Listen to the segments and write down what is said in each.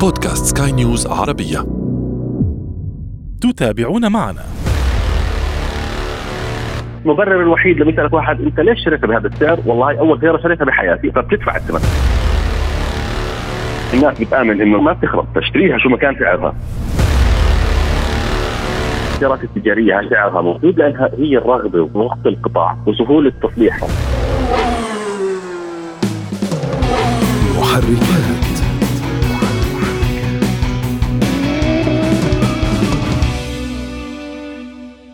بودكاست سكاي نيوز عربية تتابعون معنا المبرر الوحيد لما يسالك واحد انت ليش شريتها بهذا السعر؟ والله أول سياره شريتها بحياتي فبتدفع الثمن. الناس بتآمن إنه ما بتخرب تشتريها شو ما كان سعرها. السيارات التجارية سعرها موجود لأنها هي الرغبة ووقت القطاع وسهولة تصليحها. محركات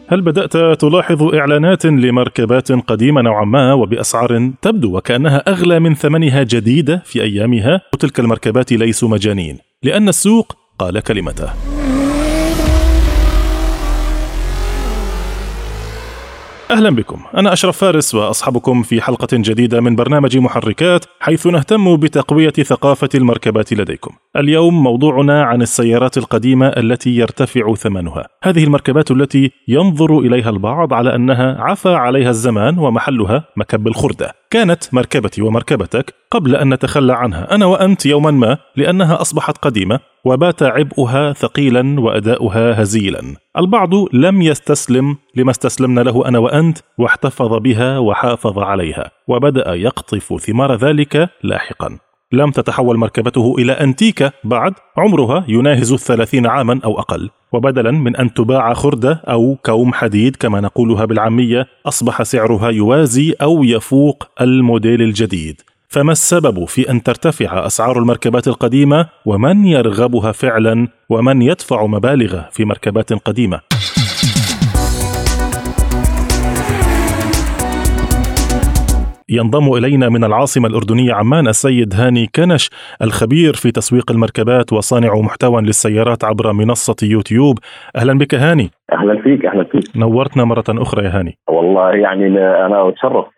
هل بدأت تلاحظ إعلانات لمركبات قديمة نوعا ما وبأسعار تبدو وكأنها أغلى من ثمنها جديدة في أيامها؟ وتلك المركبات ليسوا مجانين لأن السوق قال كلمته. أهلا بكم. أنا أشرف فارس واصحبكم في حلقة جديدة من برنامج محركات حيث نهتم بتقوية ثقافة المركبات لديكم. اليوم موضوعنا عن السيارات القديمة التي يرتفع ثمنها. هذه المركبات التي ينظر إليها البعض على أنها عفى عليها الزمان ومحلها مكب الخردة. كانت مركبتي ومركبتك قبل أن نتخلى عنها أنا وأنت يوما ما لأنها أصبحت قديمة وبات عبئها ثقيلا وأداؤها هزيلا. البعض لم يستسلم لما استسلمنا له أنا وأنت واحتفظ بها وحافظ عليها، وبدأ يقطف ثمار ذلك لاحقا. لم تتحول مركبته إلى أنتيكة بعد عمرها يناهز الثلاثين عاما أو أقل وبدلا من أن تباع خردة أو كوم حديد كما نقولها بالعامية أصبح سعرها يوازي أو يفوق الموديل الجديد فما السبب في أن ترتفع أسعار المركبات القديمة؟ ومن يرغبها فعلا؟ ومن يدفع مبالغ في مركبات قديمة؟ ينضم إلينا من العاصمة الأردنية عمان السيد هاني كنش الخبير في تسويق المركبات وصانع محتوى للسيارات عبر منصة يوتيوب. أهلا بك هاني. أهلا فيك أهلا فيك. نورتنا مرة أخرى يا هاني. والله يعني أنا أتشرف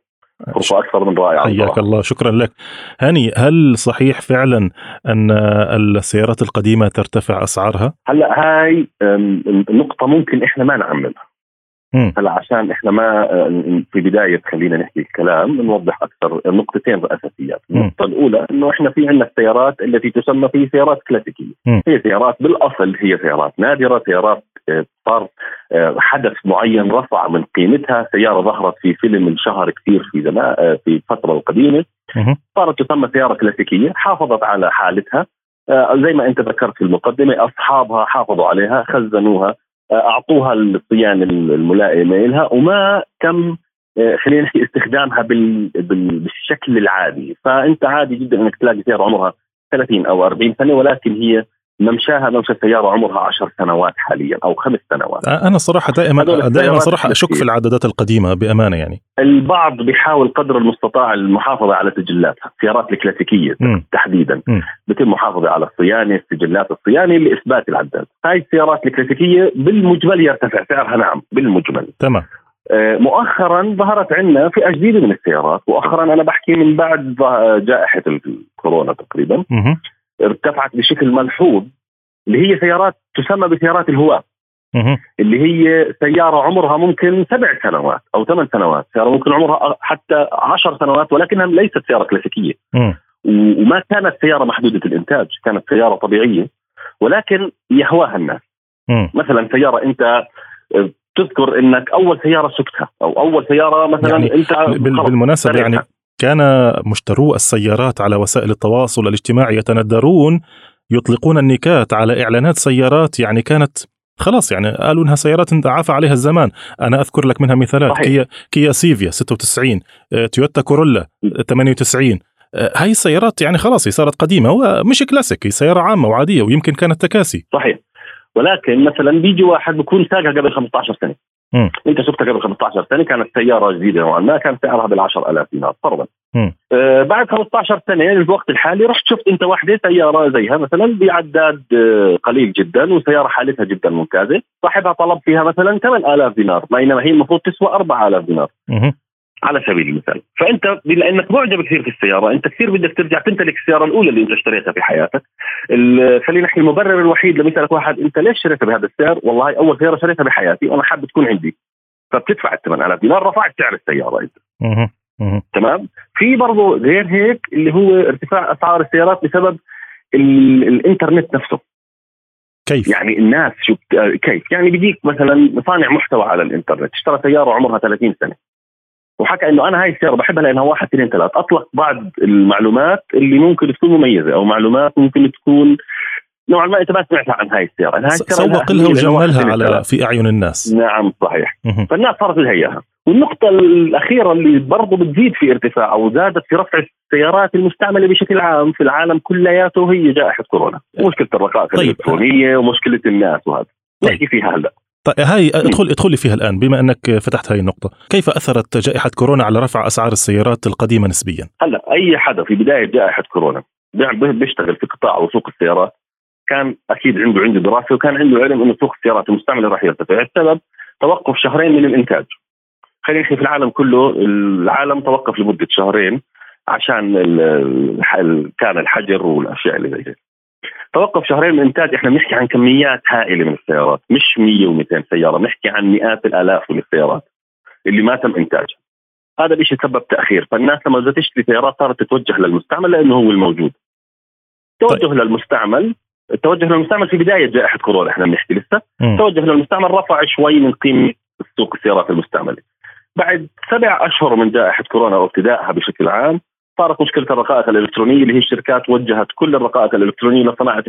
فرصة أكثر من رائعة حياك الله شكرا لك. هاني هل صحيح فعلا أن السيارات القديمة ترتفع أسعارها؟ هلأ هاي النقطه ممكن إحنا ما نعممها. هلأ عشان إحنا ما في بداية خلينا نحكي الكلام نوضح أكثر نقطتين اساسيات، النقطة الأولى إنه إحنا في عندنا السيارات التي تسمى في سيارات كلاسيكية،. هي سيارات بالأصل هي سيارات نادرة، سيارات صار حدث معين رفع من قيمتها، سيارة ظهرت في فيلم انشهر كثير في زمان في الفترة القديمة. صارت تسمى سيارة كلاسيكية، حافظت على حالتها. زي ما انت ذكرت في المقدمة أصحابها حافظوا عليها، خزنوها أعطوها الصيانه الملائمة لها وما تم خلينا نحكي استخدامها بالشكل العادي. فأنت عادي جدا إنك تلاقي سيارة عمرها 30 أو 40 سنة ولكن هي ممشاها ممشى سياره عمرها 10 سنوات حاليا أو خمس سنوات. أنا صراحة دائما دائما صراحة أشك في العدادات القديمة بأمانة يعني. البعض بيحاول قدر المستطاع المحافظة على سجلاتها السيارات الكلاسيكية م. تحديدا. م. بتم محافظة على الصيانة سجلات الصيانة لإثبات العداد. هاي السيارات الكلاسيكية بالمجمل يرتفع سعرها نعم بالمجمل. تمام. مؤخرا ظهرت عندنا فئه جديده من السيارات. مؤخرا أنا بحكي من بعد جائحة الكورونا تقريبا. م. ارتفعت بشكل ملحوظ اللي هي سيارات تسمى بسيارات الهواة. اللي هي سيارة عمرها ممكن سبع سنوات أو ثمان سنوات سيارة ممكن عمرها حتى عشر سنوات ولكنها ليست سيارة كلاسيكية. وما كانت سيارة محدودة الإنتاج كانت سيارة طبيعية ولكن يهواها الناس. مثلا سيارة أنت تذكر إنك أول سيارة سكتها أو أول سيارة مثلا يعني أنت بالمناسبة يعني كان مشترو السيارات على وسائل التواصل الاجتماعي يتندرون يطلقون النكات على إعلانات سيارات يعني كانت خلاص يعني قالوا إنها سيارات عفى عليها الزمان. أنا أذكر لك منها مثالات. صحيح. كيا كيا سيفيا 96 تويوتا كورولا 98 هاي السيارات يعني خلاص هي صارت قديمة ومش كلاسيك هي سيارة عامة وعادية ويمكن كانت تكاسي. صحيح. ولكن مثلا بيجي واحد بكون ساقها قبل 15 سنة. م. انت شفتها قبل 15 سنة كانت سيارة جديدة نوعا ما كان سعرها بال 10000 دينار فرضا آه بعد 15 سنة في الوقت الحالي رحت شفت انت واحدة سيارة زيها مثلا بعداد آه قليل جدا وسيارة حالتها جدا ممتازة صاحبها طلب فيها مثلا 8000 دينار بينما هي المفروض تسوى 4000 دينار م. على سبيل المثال. فأنت بما انك معجب كثير في السيارة أنت كثير بدك ترجع تمتلك السيارة الأولى اللي أنت اشتريتها في حياتك. خلينا نحكي المبرر الوحيد لما يسالك واحد أنت ليش شريتها بهذا السعر؟ والله أول سيارة شريتها بحياتي وأنا حابب تكون عندي. فبتدفع ال 8000 دينار رفعت سعر السيارة أنت. تمام؟ في برضه غير هيك اللي هو ارتفاع أسعار السيارات بسبب الإنترنت نفسه. كيف؟ يعني الناس شو كيف؟ يعني بيجيك مثلا صانع محتوى على الإنترنت اشترى سيارة عمرها 30 سنة. وحكى إنه أنا هاي السيارة بحبها لأنها واحد اثنين ثلاث. أطلق بعض المعلومات اللي ممكن تكون مميزة أو معلومات ممكن تكون نوعا ما أنت ما سمعت عن هاي السيارة، هاي السيارة سوق لها وجملها على في أعين الناس. نعم صحيح. فالناس صارت لها اياها والنقطة الأخيرة اللي برضه بتزيد في ارتفاع أو زادت في رفع السيارات المستعملة بشكل عام في العالم كلياته هي جائحة كورونا. مشكلة الرقائق طيب. الإلكترونية ومشكلة الناس وهذا. طيب. نحكي فيها هلأ. طيب هاي ادخل ادخلي فيها الآن بما أنك فتحت هاي النقطة، كيف أثرت جائحة كورونا على رفع أسعار السيارات القديمة نسبيا؟ هلا أي حدا في بداية جائحة كورونا بيشتغل في قطاع وسوق السيارات كان أكيد عنده عنده دراسة وكان عنده علم إنه سوق السيارات المستعملة راح يرتفع، السبب توقف شهرين من الإنتاج. خلينا نحكي في العالم كله العالم توقف لمدة شهرين عشان كان الحجر والأشياء اللي زي توقف شهرين من الإنتاج إحنا بنحكي عن كميات هائلة من السيارات مش 100 و200 سيارة بنحكي عن مئات الآلاف من السيارات اللي ما تم إنتاجها. هذا الشيء سبب تأخير فالناس لما بدها تشتري سيارات صارت تتوجه للمستعمل لأنه هو الموجود. توجه طيب. للمستعمل التوجه للمستعمل في بداية جائحة كورونا إحنا بنحكي لسه. التوجه للمستعمل رفع شوي من قيمة سوق السيارات المستعملة. بعد سبع أشهر من جائحة كورونا وابتدائها بشكل عام صارت مشكلة الرقائق الإلكترونية اللي هي الشركات وجهت كل الرقائق الإلكترونية لصناعة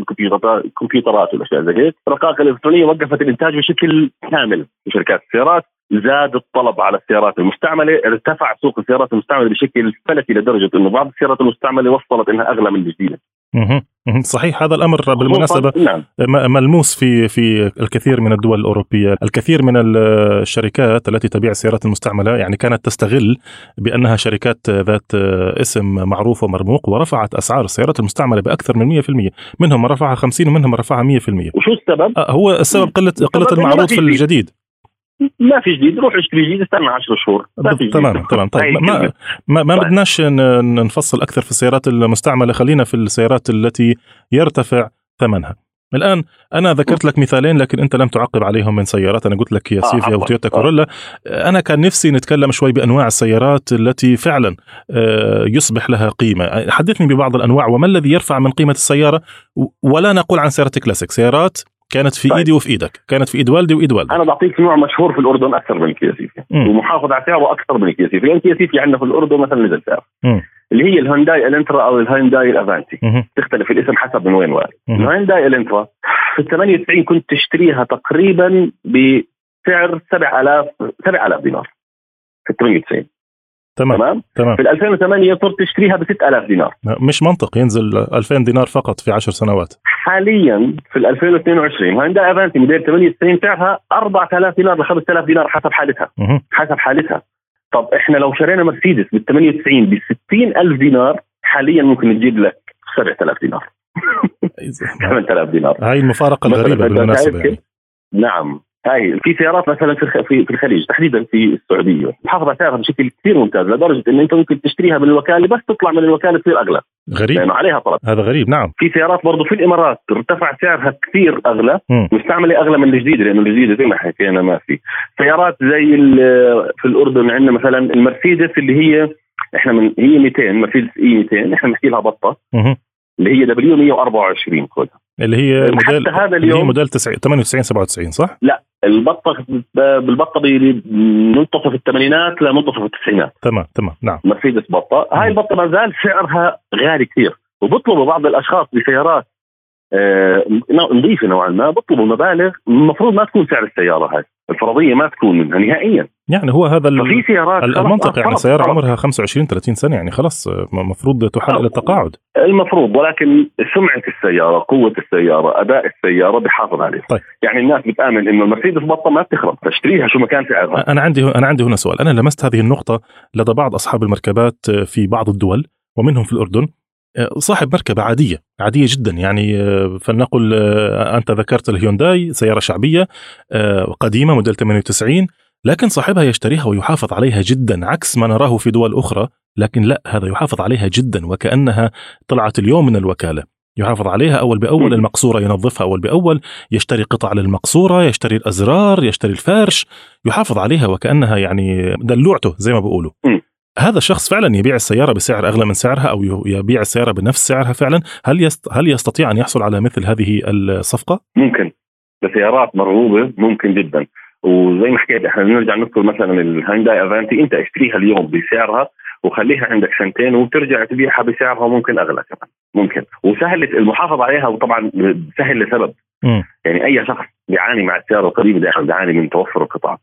الكمبيوترات والأشياء زي هيك، الرقائق الإلكترونية وقفت الإنتاج بشكل كامل في شركات السيارات، زاد الطلب على السيارات المستعملة، ارتفع سوق السيارات المستعملة بشكل فلكي لدرجة إنه بعض السيارات المستعملة وصلت إنها أغلى من الجديدة. صحيح هذا الأمر بالمناسبة نعم. ملموس في في الكثير من الدول الأوروبية، الكثير من الشركات التي تبيع السيارات المستعملة يعني كانت تستغل بأنها شركات ذات اسم معروف ومرموق ورفعت أسعار السيارات المستعملة بأكثر من 100%، منهم من رفعها 50 ومنهم من رفعها 100%. وشو السبب؟ آه، هو السبب قلة قلة المعروض في الجديد. ما في جديد روح اشتري جديد استنى 10 شهور. تمام تمام طيب ما ما, ما. بدناش نفصل أكثر في السيارات المستعملة. خلينا في السيارات التي يرتفع ثمنها. الآن أنا ذكرت لك مثالين لكن أنت لم تعقب عليهم من سيارات. أنا قلت لك يا آه أو تويوتا كورولا. أنا كان نفسي نتكلم شوي بأنواع السيارات التي فعلا آه، يصبح لها قيمة. حدثني ببعض الأنواع. وما الذي يرفع من قيمة السيارة؟ ولا نقول عن سيارات كلاسيك. سيارات كانت في طيب. إيدي وفي إيدك. كانت في إيد والدي وإيد والدي أنا بعطيك نوع مشهور في الأردن أكثر من الكيا سيفيا ومحافظ على سعره أكثر من الكيا سيفيا لأن الكيا سيفيا عندنا في الأردن مثلا نزل سعر. اللي هي الهونداي إلنترا أو الهونداي الافانتي تختلف الاسم حسب من وين واحد الهونداي إلنترا في ال 98 كنت تشتريها تقريبا بسعر 7000 7000 دينار. في ال 98 تمام تمام, تمام. في 2008 صرت تشتريها ب 6000 دينار. مش منطق ينزل 2000 دينار فقط في 10 سنوات. حاليا في 2022 هوندا افانتي موديل 98 سعرها 4000 دينار ل 5000 دينار حسب حالتها. مه. حسب حالتها. طب إحنا لو شرينا مرسيدس بال 98 ب 60000 دينار حاليا ممكن نجيب لك 7000 دينار. 8000 دينار. هاي المفارقة الغريبة بالمناسبة يعني. نعم. هاي في سيارات مثلا في في الخليج تحديدا في السعودية. محافظه سعرها بشكل كثير ممتاز لدرجة انه أنت ممكن تشتريها من الوكالة بس تطلع من الوكالة تصير أغلى. غريب. لأنه عليها طلب هذا غريب نعم. في سيارات برضه في الإمارات ارتفع سعرها كثير أغلى. مستعملة أغلى من الجديدة لأنه الجديدة زي ما حكينا ما في. سيارات زي في الأردن عندنا مثلا المرسيدس اللي هي إحنا من E 200 مرسيدس E 200 إحنا بنحكي لها بطة. اللي هي W 124 كودها اللي هي موديل هذا اليوم اللي هي موديل 98 97 صح؟ لا البطة بالبطة منتصف الثمانينات لمنتصف التسعينات. تمام تمام نعم. مرسيدس بطة. هاي البطة ما زال سعرها غالي كثير. وبيطلبوا بعض الأشخاص بسيارات آه نظيفة نوعا ما بيطلبوا مبالغ المفروض ما تكون سعر السيارة هاي. الفرضية ما تكون منها نهائيا. يعني هو هذا في سيارات المنطق يعني سيارة عمرها 25 30 سنة يعني خلاص المفروض تحال إلى التقاعد. المفروض ولكن سمعة السيارة قوة السيارة أداء السيارة بحافظ عليه طيب. يعني الناس بتآمن إنه المرسيدس بطة ما بتخرب تشتريها شو ما كان سعرها أنا عندي أنا عندي هنا سؤال. أنا لمست هذه النقطة لدى بعض أصحاب المركبات في بعض الدول ومنهم في الأردن. صاحب مركبة عادية عادية جدا. يعني فلنقل أنت ذكرت الهيونداي سيارة شعبية قديمة موديل 98 لكن صاحبها يشتريها ويحافظ عليها جدا عكس ما نراه في دول أخرى لكن لا هذا يحافظ عليها جدا وكأنها طلعت اليوم من الوكالة. يحافظ عليها أول بأول المقصورة ينظفها أول بأول يشتري قطع للمقصورة يشتري الأزرار يشتري الفرش يحافظ عليها وكأنها يعني دلوعته زي ما بيقولوا. هذا الشخص فعلا يبيع السيارة بسعر أغلى من سعرها أو يبيع السيارة بنفس سعرها فعلا. هل يست... هل يستطيع أن يحصل على مثل هذه الصفقة؟ ممكن. بسيارات مرغوبة ممكن جدا. وزي ما حكيت إحنا بنرجع نذكر مثلا الهيونداي افانتي أنت اشتريها اليوم بسعرها وخليها عندك سنتين وترجع تبيعها بسعرها ممكن أغلى كمان ممكن. وسهل المحافظة عليها وطبعا سهل لسبب. م. يعني أي شخص بيعاني مع السياره القديمه دائما بيعاني من توفر القطع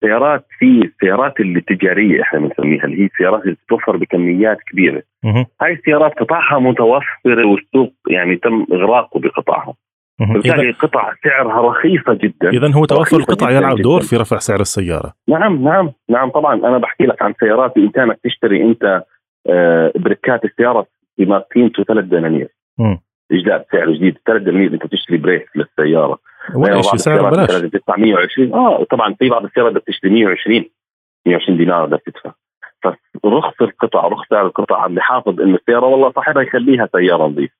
سيارات في السيارات التجارية إحنا بنسميها اللي هي السيارات اللي تتوفر بكميات كبيرة. هاي السيارات قطعها متوفرة والسوق يعني تم إغراقه بقطعها فبالتالي القطع سعرها رخيصة جدا. إذا هو توفر القطع يلعب دور في رفع سعر السيارة. نعم نعم نعم طبعا. أنا بحكي لك عن سيارات بامكانك تشتري أنت آه، بريكات السيارة بما قيمته ثلاث دنانير. إجداد سعر جديد. ثلاث دنانير أنت تشتري brake للسيارة. ولا شيء سعر بلاش تدفع 120 آه طبعا في بعض السيارات بدك تشتري 120 120 دينار بدك تدفع فرخص القطع رخص سعر القطع. عم بحافظ انه السيارة والله صاحبها يخليها سيارة نظيفة.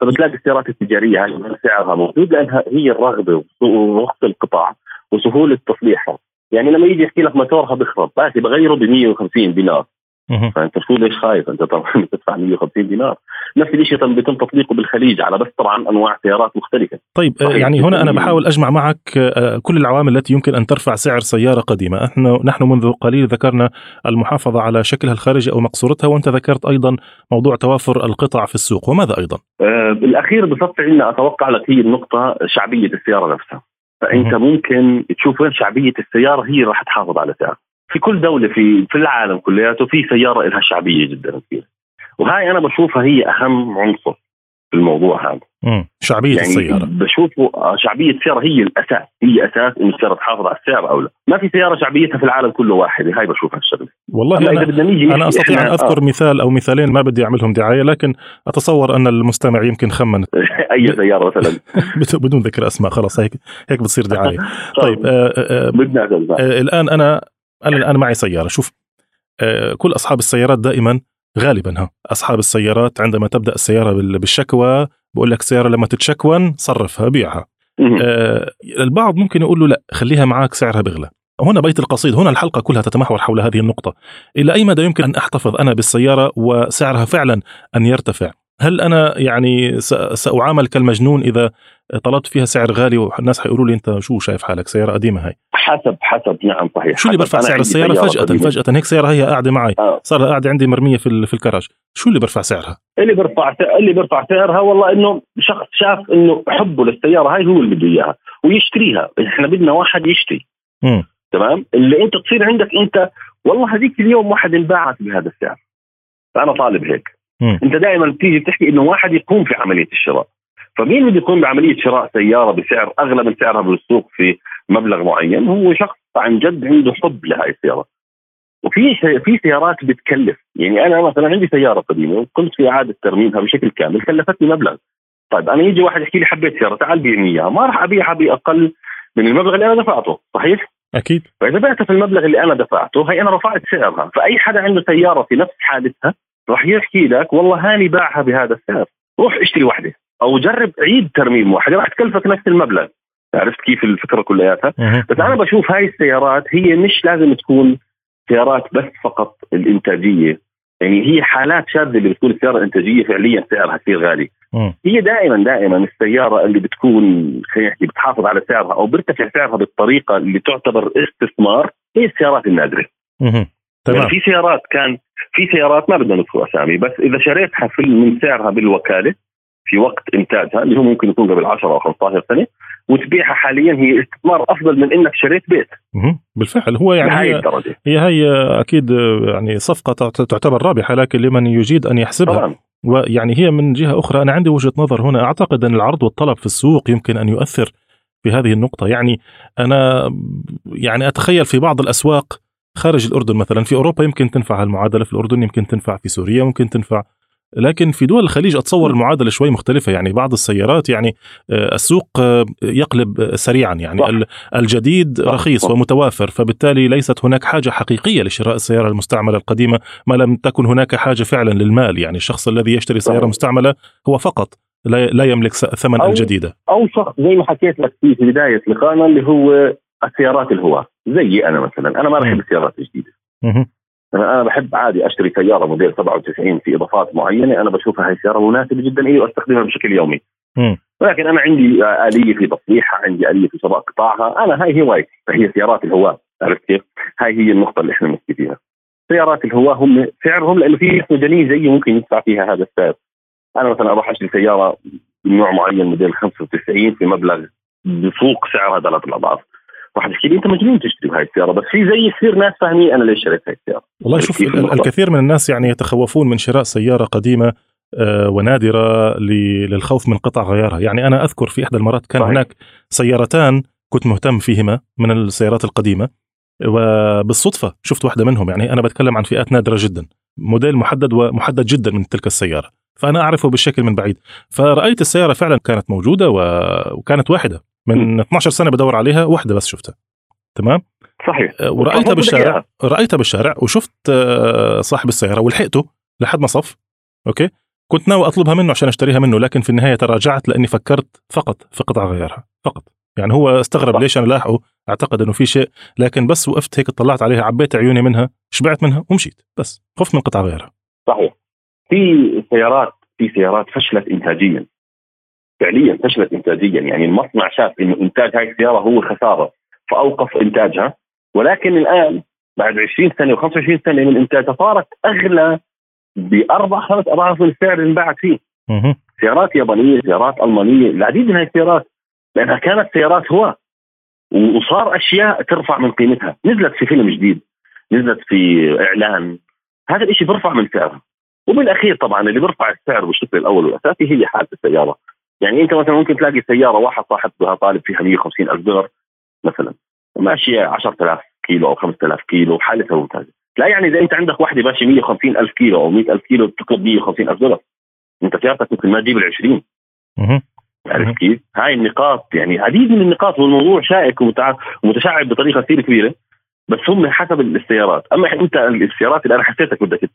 فبتلاقي السيارات التجارية هاي سعرها موجود لانها هي الرغبة ورخص القطع وسهولة تصليحها. يعني لما يجي يحكي لك موتورها بخرب بس بغيره ب 150 دينار. فأنت شو ليش خايف؟ أنت طبعا بتدفع 150 دينار. نفس الشيء بيتم تطبيقه بالخليج على بس طبعا أنواع سيارات مختلفة. طيب يعني هنا أنا بحاول أجمع معك آه، كل العوامل التي يمكن أن ترفع سعر سيارة قديمة. إحنا نحن منذ قليل ذكرنا المحافظة على شكلها الخارجي أو مقصورتها وأنت ذكرت أيضا موضوع توافر القطع في السوق. وماذا أيضا؟ آه بالأخير بصفي عندنا أتوقع لك هي النقطة شعبية السيارة نفسها. فأنت ممكن تشوف وين شعبية السيارة هي راح تحافظ على سعرها. في كل دولة في في العالم كلياته في سيارة لها شعبية جدا كبيرة. وهاي أنا بشوفها هي أهم عنصر في الموضوع هذا. امم شعبية يعني السيارة. بشوفه آه، شعبية السيارة هي الأساس. هي أساس انه السيارة تحافظ على السعر أو لا. ما في سيارة شعبيتها في العالم كله واحدة. هاي بشوفها الشغلة. والله أنا, إذا بدنا نيجي أنا أستطيع أن أذكر آه. مثال أو مثالين ما بدي أعملهم دعاية لكن أتصور أن المستمع يمكن خمن. أي سيارة مثلا. بدون ذكر أسماء خلاص هيك هيك بتصير دعاية. طيب. آه آه بدنا آه الآن أنا أنا الان معي سيارة. شوف آه كل أصحاب السيارات دائما غالبا ها أصحاب السيارات عندما تبدأ السيارة بالشكوى بقول لك السياره لما تتشكون صرفها بيعها. آه البعض ممكن يقول له لا خليها معك سعرها بغلى. هنا بيت القصيد هنا الحلقة كلها تتمحور حول هذه النقطة. إلى أي مدى يمكن أن أحتفظ أنا بالسيارة وسعرها فعلا أن يرتفع؟ هل أنا يعني سأعامل كالمجنون إذا طلبت فيها سعر غالي والناس حيقولوا لي أنت شو شايف حالك؟ سيارة قديمة هاي. حسب حسب نعم صحيح. شو اللي برفع سعر السيارة فجأة؟ فجأة هيك سيارة هي قاعدة معي. آه. صار قاعدة عندي مرمية في في الكراج. شو اللي برفع سعرها؟ اللي برفع اللي برفع سعرها والله إنه شخص شاف إنه حبه للسيارة هاي هو اللي بده إياها ويشتريها. إحنا بدنا واحد يشتري. م. تمام؟ اللي أنت تصير عندك أنت والله هذيك اليوم واحد انباعت بهذا السعر. فأنا طالب هيك. م. أنت دائما بتيجي بتحكي إنه واحد يقوم في عملية الشراء. فمين بده يقوم بعملية شراء سيارة بسعر أغلى من سعرها بالسوق في مبلغ معين؟ هو شخص عن جد عنده حب لهي السيارة. وفي في سيارات بتكلف. يعني أنا مثلا عندي سيارة قديمة وقمت في إعادة ترميمها بشكل كامل كلفتني مبلغ. طيب أنا يجي واحد يحكي لي حبيت سيارة تعال بيعني اياها ما راح أبيعها بأقل من المبلغ اللي أنا دفعته صحيح؟ أكيد. فإذا بعتها في المبلغ اللي أنا دفعته هي أنا رفعت سعرها. فأي حدا عنده سيارة في نفس حالتها راح يحكي لك والله هاني باعها بهذا السعر روح اشتري واحدة. أو جرب عيد ترميم واحدة راح تكلفك نفس المبلغ. عرفت كيف الفكرة كلياتها؟ بس أنا بشوف هاي السيارات هي مش لازم تكون سيارات بس فقط الإنتاجية. يعني هي حالات شاذة اللي بتكون السيارة الإنتاجية فعليا سعرها كثير غالي. هي دائما دائما السيارة اللي بتكون خلينا نحكي بتحافظ على سعرها أو بيرتفع سعرها بالطريقة اللي تعتبر استثمار هي السيارات النادرة. تمام. يعني في سيارات كان في سيارات ما بدنا نذكر أسامي بس إذا شريتها في من سعرها بالوكالة في وقت إنتاجها اللي هو ممكن يكون قبل 10 أو 15 سنة وتبيعها حاليا هي استثمار أفضل من إنك شريت بيت. بالفعل. هو يعني هي, الدرجة. هي هي أكيد يعني صفقة تعتبر رابحة لكن لمن يجيد أن يحسبها. طبعا. ويعني هي من جهة أخرى. أنا عندي وجهة نظر هنا. أعتقد أن العرض والطلب في السوق يمكن أن يؤثر في هذه النقطة. يعني أنا يعني أتخيل في بعض الأسواق خارج الأردن مثلا. في أوروبا يمكن تنفع المعادله في الأردن يمكن تنفع في سوريا ممكن تنفع. لكن في دول الخليج أتصور المعادلة شوي مختلفة يعني بعض السيارات يعني آه، السوق آه، يقلب سريعا يعني صح. الجديد صح. رخيص صح. ومتوافر فبالتالي ليست هناك حاجة حقيقية لشراء السيارة المستعملة القديمة ما لم تكن هناك حاجة فعلا للمال يعني الشخص الذي يشتري سيارة مستعملة هو فقط لا, لا يملك ثمن أو الجديدة أو شخص زي ما حكيت لك في بداية لقائنا اللي هو السيارات الهواة زي أنا مثلا أنا ما بحب السيارات الجديدة أنا بحب عادي أشتري سيارة موديل 97 في إضافات معينة. أنا بشوفها هي السيارة مناسبة جدا لي وأستخدمها بشكل يومي. م. ولكن أنا عندي آلية في تصليحها عندي آلية في سواء قطاعها. أنا هاي هوايتي فهي سيارات الهواة عرفت كيف؟ هاي هي النقطة اللي إحنا بنحكي فيها. سيارات الهواة هم سعرهم لأنه في مدنيه زيي ممكن يدفع فيها هذا السعر. أنا مثلا أروح أشتري سيارة من نوع معين موديل 95 في مبلغ بفوق سعرها ثلاث الأضعاف. راح تحكي لي انت مجنون تشتري هاي السيارة بس في زي كثير ناس فاهمين أنا ليش شريت هاي السيارة. والله شوف الكثير من الناس يعني يتخوفون من شراء سيارة قديمة آه، ونادرة للخوف من قطع غيارها. يعني أنا أذكر في إحدى المرات كان صحيح. هناك سيارتان كنت مهتم فيهما من السيارات القديمة وبالصدفه شفت واحدة منهم. يعني أنا بتكلم عن فئات نادرة جدا موديل محدد ومحدد جدا من تلك السيارة. فأنا أعرفه بالشكل من بعيد. فرأيت السيارة فعلا كانت موجودة وكانت واحدة. من 12 سنة بدور عليها واحدة بس شفتها. تمام؟ صحيح. آه، ورأيتها بالشارع رأيتها بالشارع وشفت آه، صاحب السيارة ولحقته لحد ما صف أوكي؟ كنت ناوي أطلبها منه عشان أشتريها منه لكن في النهاية تراجعت لأني فكرت فقط في قطع غيارها فقط. يعني هو استغرب صح. ليش أنا لاحقه أعتقد إنه في شيء لكن بس وقفت هيك طلعت عليها عبيت عيوني منها شبعت منها ومشيت بس. خفت من قطع غيارها. صحيح. في سيارات في سيارات فشلت انتاجيا. فعليا فشلت انتاجيا يعني المصنع شاف إنه إنتاج هاي السيارة هو خساره فأوقف إنتاجها ولكن الآن بعد 20 سنة و25 سنة من انتاجها صارت أغلى بأربع خمس أضعاف السعر اللي انباعت فيه. سيارات يابانية، سيارات ألمانية، العديد من هاي السيارات لأنها كانت سيارات هواة وصار أشياء ترفع من قيمتها، نزلت في فيلم جديد، نزلت في إعلان، هذا الشيء بيرفع من سعرها. وبالأخير طبعا اللي بيرفع السعر بالشكل الأول والأساسي هي حالة السيارة. يعني أنت مثلا ممكن تلاقي سيارة واحد صاحبها طالب فيها 150 ألف دولار مثلا ماشيه 10000 كيلو أو 5000 كيلو وحالتها ممتازة. لا يعني إذا أنت عندك وحده ماشية 150 ألف كيلو أو 100 ألف كيلو بتطلب 150 ألف دولار. أنت سيارتك ممكن ما تجيب ال 20 عرفت كيف؟ هاي النقاط يعني عديد من النقاط والموضوع شائك ومتشعب بطريقة كثير كبيرة. بس هم حسب السيارات، أما أنت السيارات اللي أنا حسيتك بدك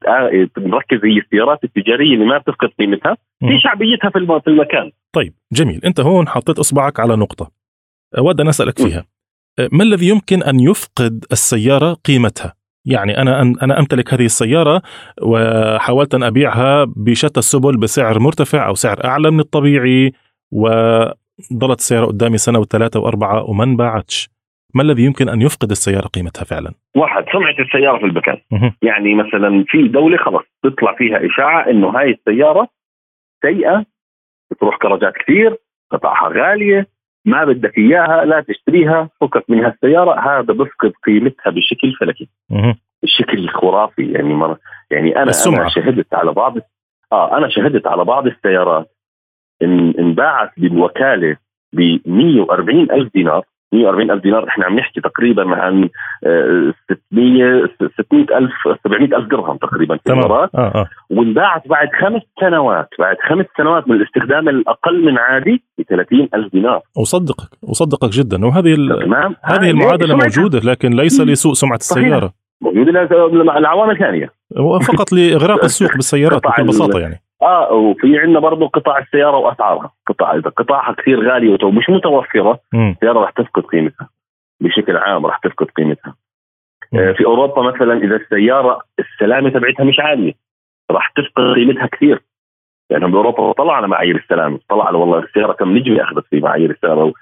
تركز هي السيارات التجارية اللي ما بتفقد قيمتها في شعبيتها في المكان. طيب جميل، أنت هون حطيت إصبعك على نقطة. اود ان أسألك فيها. ما الذي يمكن أن يفقد السيارة قيمتها؟ يعني أنا أنا أمتلك هذه السيارة وحاولت أن أبيعها بشتى السبل بسعر مرتفع أو سعر أعلى من الطبيعي وظلت السياره قدامي سنة وثلاثة وأربعة وما انباعتش. ما الذي يمكن أن يفقد السيارة قيمتها فعلا؟ واحد سمعه السيارة في المكان، يعني مثلا في دولة خلص تطلع فيها إشاعة إنه هاي السيارة سيئة بتروح كرجات كثير، قطعها غالية، ما بدك إياها لا تشتريها فكك من هالسيارة هذا بفقد قيمتها بشكل فلكي بشكل خرافي يعني مرة يعني أنا السمعة. أنا شهدت على بعض آه أنا شهدت على بعض السيارات ان انباعت بالوكالة ب 140 ألف دينار 140 ألف دينار. إحنا عم نحكي تقريبا عن 600 600 ألف 700 ألف درهم تقريبا في الإمارات. آه آه. وانباعت بعد خمس سنوات بعد خمس سنوات من الاستخدام الأقل من عادي ب 30 ألف دينار. أصدقك أصدقك جدا. وهذه تمام. هذه المعادلة موجودة لكن ليس لسوء سمعة السيارة. موجودة لعوامل ثانية. فقط لإغراق السوق بالسيارات بكل بساطة يعني. آه وفي عندنا برضه قطع السيارة وأسعارها. قطع إذا قطعها كثير غاليه ومش متوفرة السيارة راح تفقد قيمتها. بشكل عام راح تفقد قيمتها. آه في أوروبا مثلا إذا السيارة السلامة تبعتها مش عالية راح تفقد قيمتها كثير. يعني بأوروبا طلع على معايير السلامة. طلع على والله السيارة كم نجمة أخذت في معايير السلامة.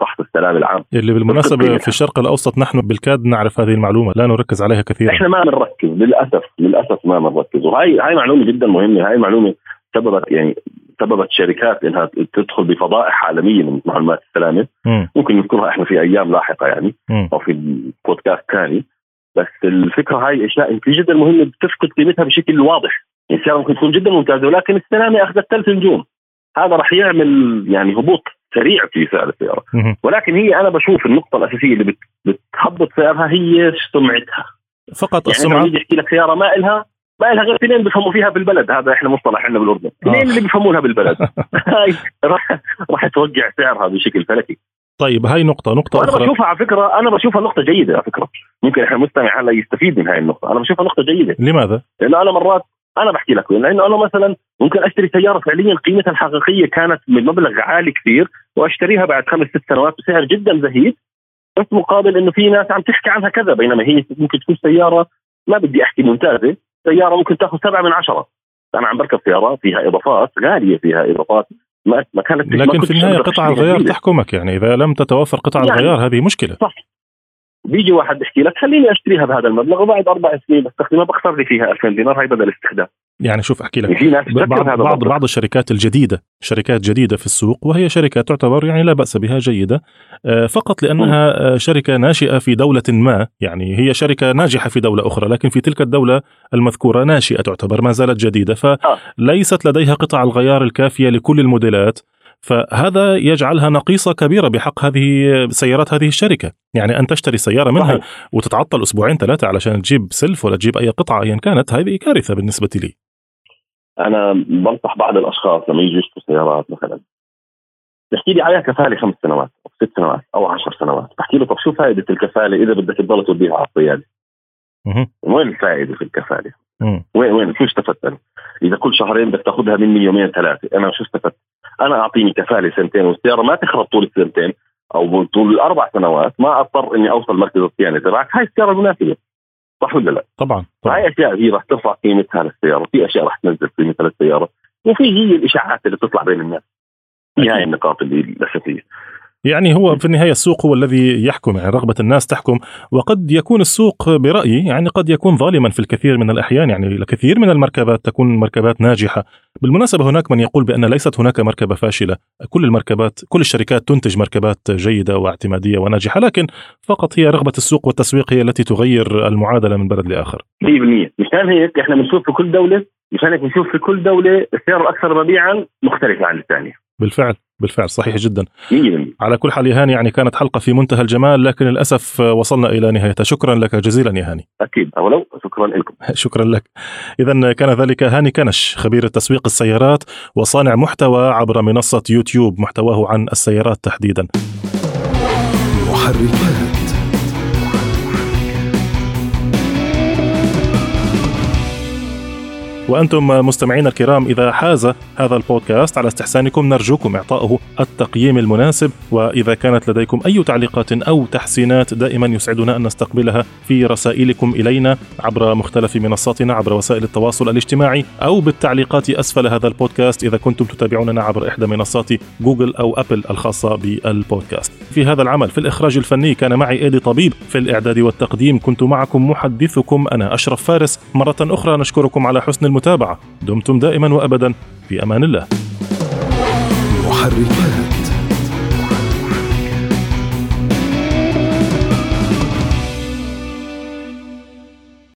فحص السلام العام. اللي بالمناسبة في الشرق الأوسط نحن بالكاد نعرف هذه المعلومة لا نركز عليها كثيرا. إحنا ما بنركز للأسف للأسف ما بنركز. وهي هاي معلومة جدا مهمة. هاي معلومة سببت يعني سببت شركات إنها تدخل بفضائح عالميه من معلومات السلامة. م. ممكن نذكرها إحنا في أيام لاحقة يعني م. أو في بودكاست ثاني. بس الفكرة هاي إشياء كثير جدا مهمة بتفقد قيمتها بشكل واضح. يعني السيارة ممكن تكون جدا ممتازة ولكن السلامة أخذت ثلاث نجوم. هذا راح يعمل يعني هبوط. سريع في سعر السيارة. ولكن هي أنا بشوف النقطة الأساسية اللي بتهبط سعرها هي سمعتها. فقط يعني السمعة؟ يجي يحكي لك سيارة ما لها ما لها غير اثنين بيفهموا فيها بالبلد. هذا إحنا مصطلح عندنا بالأردن. آه. اثنين اللي بيفهمونها بالبلد. هاي راح راح توقع سعرها بشكل فلكي. طيب هاي نقطة نقطة أنا أخرى. بشوفها على فكرة أنا بشوفها نقطة جيدة على فكرة. ممكن إحنا المستمع هلا يستفيد من هاي النقطة. أنا بشوفها نقطة جيدة. لماذا؟ لأنه أنا مرات أنا بحكي لك لأنه أنا مثلا ممكن أشتري سيارة فعليا قيمتها الحقيقية كانت من مبلغ عالي كثير وأشتريها بعد خمس ست سنوات بسعر جدا زهيد بس مقابل إنه في ناس عم تحكي عنها كذا بينما هي ممكن تكون سيارة ما بدي أحكي ممتازة سيارة ممكن تأخذ سبعة من عشرة. أنا عم بركب سيارة فيها إضافات غالية فيها إضافات ما ما كانت لكن في النهاية قطع الغيار تحكمك يعني إذا لم تتوفر قطع يعني الغيار هذه مشكلة. صح. بيجي واحد بيحكي لك خليني أشتريها بهذا المبلغ وبعد أربع سنين بستخدمها بخسر لي فيها 2000 دينار هي بدل استخدام يعني شوف أحكي لك. بعض بعض, بعض الشركات الجديدة شركات جديدة في السوق وهي شركات تعتبر يعني لا بأس بها جيدة. آه، فقط لأنها آه، شركة ناشئة في دولة ما. يعني هي شركة ناجحة في دولة أخرى لكن في تلك الدولة المذكورة ناشئة تعتبر ما زالت جديدة. فليست لديها قطع الغيار الكافية لكل الموديلات. فهذا يجعلها نقيصة كبيرة بحق هذه سيارات هذه الشركة. يعني أن تشتري سيارة منها صحيح. وتتعطل أسبوعين ثلاثة علشان تجيب سلف ولا تجيب أي قطعة أيا كانت هذه كارثة بالنسبة لي. أنا بنصح بعض الأشخاص لما يجوا يشتروا سيارات مثلا. بحكي لي عليها كفالة خمس سنوات أو ست سنوات أو عشر سنوات. بحكي له طب شو فائدة الكفالة إذا بدك تضل توديها على الصيادة؟ وين الفائدة في الكفالة؟ وين وين شو استفدت إذا كل شهرين بدك تاخذها مني يومين ثلاثة أنا شو استفدت؟ أنا أعطيني كفالة سنتين والسياره ما تخرب طول السنتين أو طول الأربع سنوات ما أضطر إني أوصل مركز الصيانة تبعك هاي السيارة مناسبه صح ولا لا؟ طبعا, طبعا. هاي أشياء هي راح ترفع قيمتها للسياره في أشياء راح تنزل قيمتها للسياره وفي هي الإشاعات اللي بتطلع بين الناس هي هاي النقاط اللي الاساسيه يعني هو في النهاية السوق هو الذي يحكم يعني رغبة الناس تحكم وقد يكون السوق برأيي يعني قد يكون ظالما في الكثير من الأحيان يعني الكثير من المركبات تكون مركبات ناجحة. بالمناسبة هناك من يقول بأن ليست هناك مركبة فاشلة. كل المركبات كل الشركات تنتج مركبات جيدة واعتمادية وناجحة لكن فقط هي رغبة السوق والتسويق هي التي تغير المعادلة من بلد لآخر. 100% مشان هيك إحنا بنشوف في كل دولة مشان هيك بنشوف في كل دولة السياره الاكثر مبيعا مختلفه عن الثانية. بالفعل. بالفعل صحيح جدا. 100% على كل حال يا هاني يعني كانت حلقة في منتهى الجمال لكن للأسف وصلنا إلى نهايتها. شكرا لك جزيلا يا هاني. أكيد أولو شكرا لكم. شكرا لك. إذا كان ذلك هاني كنش خبير تسويق السيارات وصانع محتوى عبر منصة يوتيوب محتواه عن السيارات تحديدا. محركات. وأنتم مستمعينا الكرام إذا حاز هذا البودكاست على استحسانكم نرجوكم إعطائه التقييم المناسب وإذا كانت لديكم أي تعليقات أو تحسينات دائما يسعدنا أن نستقبلها في رسائلكم إلينا عبر مختلف منصاتنا عبر وسائل التواصل الاجتماعي أو بالتعليقات أسفل هذا البودكاست إذا كنتم تتابعوننا عبر إحدى منصات جوجل أو أبل الخاصة بالبودكاست. في هذا العمل في الإخراج الفني كان معي إيدي طبيب. في الإعداد والتقديم كنت معكم محدثكم أنا أشرف فارس. مرة أخرى نشكركم على حسن المتابعة. دمتم دائما وأبدا. في أمان الله. محركات.